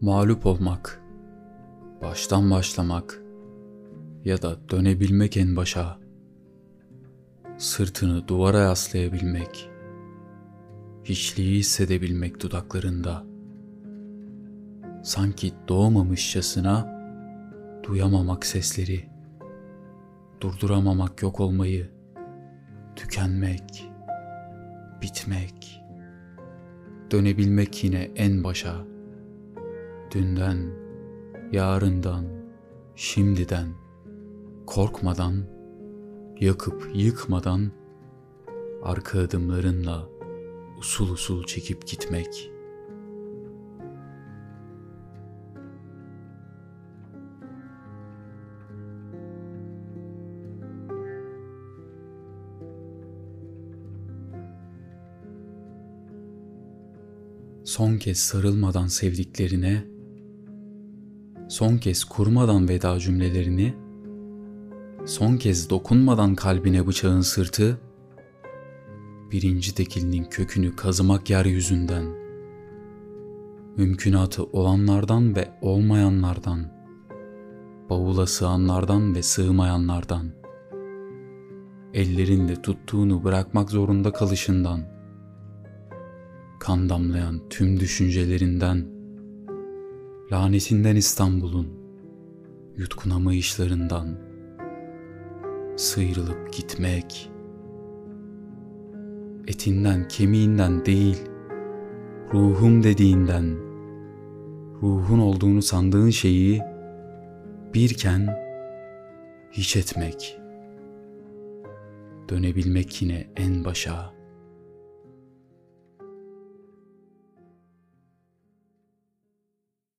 mağlup olmak, baştan başlamak ya da dönebilmek en başa, sırtını duvara yaslayabilmek, hiçliği hissedebilmek dudaklarında, sanki doğmamışçasına duyamamak sesleri, durduramamak yok olmayı, tükenmek, bitmek, dönebilmek yine en başa, dünden, yarından, şimdiden, korkmadan, yakıp yıkmadan, arka adımlarınla usul usul çekip gitmek.'' son kez sarılmadan sevdiklerine, son kez kurmadan veda cümlelerini, son kez dokunmadan kalbine bıçağın sırtı, birinci tekilinin kökünü kazımak yeryüzünden, mümkünatı olanlardan ve olmayanlardan, bavula sığanlardan ve sığmayanlardan, ellerinde tuttuğunu bırakmak zorunda kalışından.'' kan damlayan tüm düşüncelerinden, lanetinden İstanbul'un, yutkunamayışlarından, sıyrılıp gitmek, etinden kemiğinden değil, ruhum dediğinden, ruhun olduğunu sandığın şeyi birken hiç etmek, dönebilmek yine en başa.''